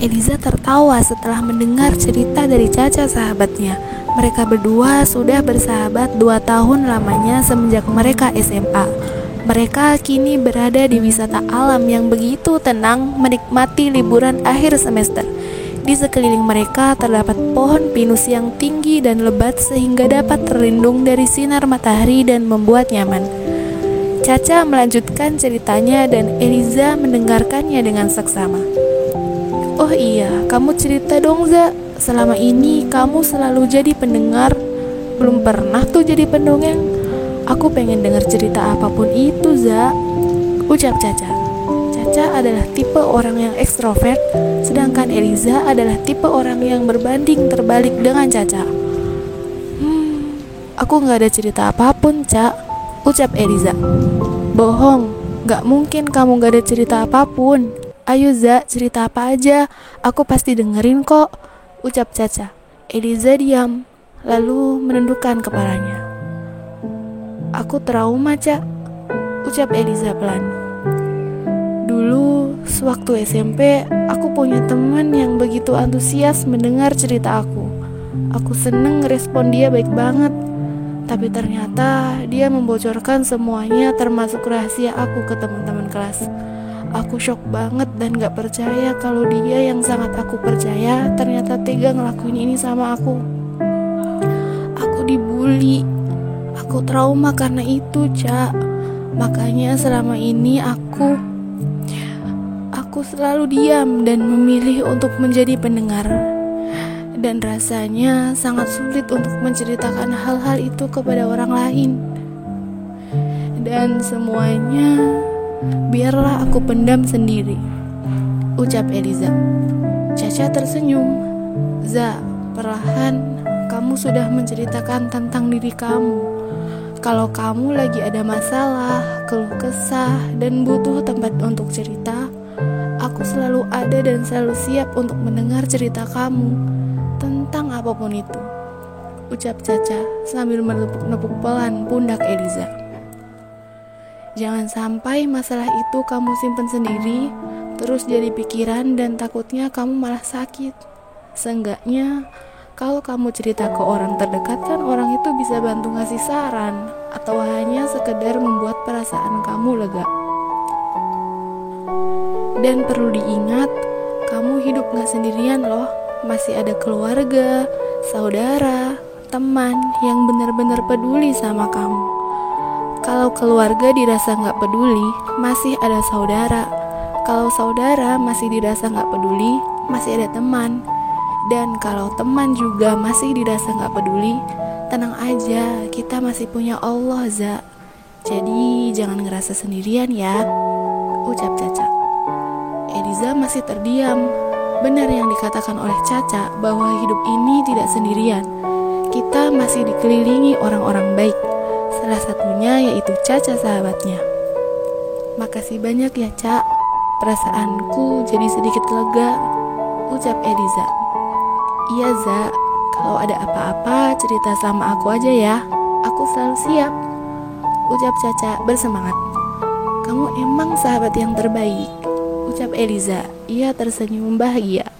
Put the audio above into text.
Eliza tertawa setelah mendengar cerita dari Caca sahabatnya. Mereka berdua sudah bersahabat dua tahun lamanya semenjak mereka SMA. Mereka kini berada di wisata alam yang begitu tenang menikmati liburan akhir semester. Di sekeliling mereka terdapat pohon pinus yang tinggi dan lebat sehingga dapat terlindung dari sinar matahari dan membuat nyaman. Caca melanjutkan ceritanya dan Eliza mendengarkannya dengan seksama. Oh iya, kamu cerita dong Za. Selama ini kamu selalu jadi pendengar, belum pernah tuh jadi pendongeng. Aku pengen dengar cerita apa pun itu Za. Ucap Caca. Caca adalah tipe orang yang ekstrovert, sedangkan Eliza adalah tipe orang yang berbanding terbalik dengan Caca. Hmm, aku nggak ada cerita apa pun, Cak. Ucap Eliza. Bohong, nggak mungkin kamu nggak ada cerita apa pun. Ayo Za, cerita apa aja, aku pasti dengerin kok. Ucap Caca. Eliza diam, lalu menundukkan kepalanya. Aku trauma, Cak. Ucap Eliza pelan. Dulu, sewaktu SMP, aku punya teman yang begitu antusias mendengar cerita aku. Aku seneng respon dia baik banget. Tapi ternyata dia membocorkan semuanya termasuk rahasia aku ke teman-teman kelas. Aku shock banget dan gak percaya kalau dia yang sangat aku percaya ternyata tega ngelakuin ini sama aku. Aku dibully. Aku trauma karena itu, Cak. Makanya selama ini aku aku selalu diam dan memilih untuk menjadi pendengar. Dan rasanya sangat sulit untuk menceritakan hal-hal itu kepada orang lain. Dan semuanya biarlah aku pendam sendiri. Ucap Eliza. Caca tersenyum. Za, perlahan kamu sudah menceritakan tentang diri kamu. Kalau kamu lagi ada masalah, keluh kesah, dan butuh tempat untuk cerita, aku selalu ada dan selalu siap untuk mendengar cerita kamu tentang apa pun itu. Ucap Caca sambil menepuk-nepuk pelan pundak Eliza. Jangan sampai masalah itu kamu simpen sendiri, terus jadi pikiran dan takutnya kamu malah sakit. Seenggaknya, kalau kamu cerita ke orang terdekat kan orang itu bisa bantu ngasih saran atau hanya sekedar membuat perasaan kamu lega. Dan perlu diingat, kamu hidup gak sendirian loh. Masih ada keluarga, saudara, teman yang benar-benar peduli sama kamu. Kalau keluarga dirasa gak peduli, masih ada saudara. Kalau saudara masih dirasa gak peduli, masih ada teman. Dan kalau teman juga masih dirasa gak peduli, tenang aja, kita masih punya Allah, Za. Jadi jangan ngerasa sendirian ya, ucap Caca. Eliza masih terdiam. Benar yang dikatakan oleh Caca bahwa hidup ini tidak sendirian. Kita masih dikelilingi orang-orang baik. Salah satunya yaitu Caca sahabatnya. Makasih banyak ya, Cak. Perasaanku jadi sedikit lega, ucap Eliza. Iya, Za. Kalau ada apa-apa, cerita sama aku aja ya. Aku selalu siap. Ucap Caca bersemangat. Kamu emang sahabat yang terbaik. Ucap Eliza. Ia tersenyum bahagia.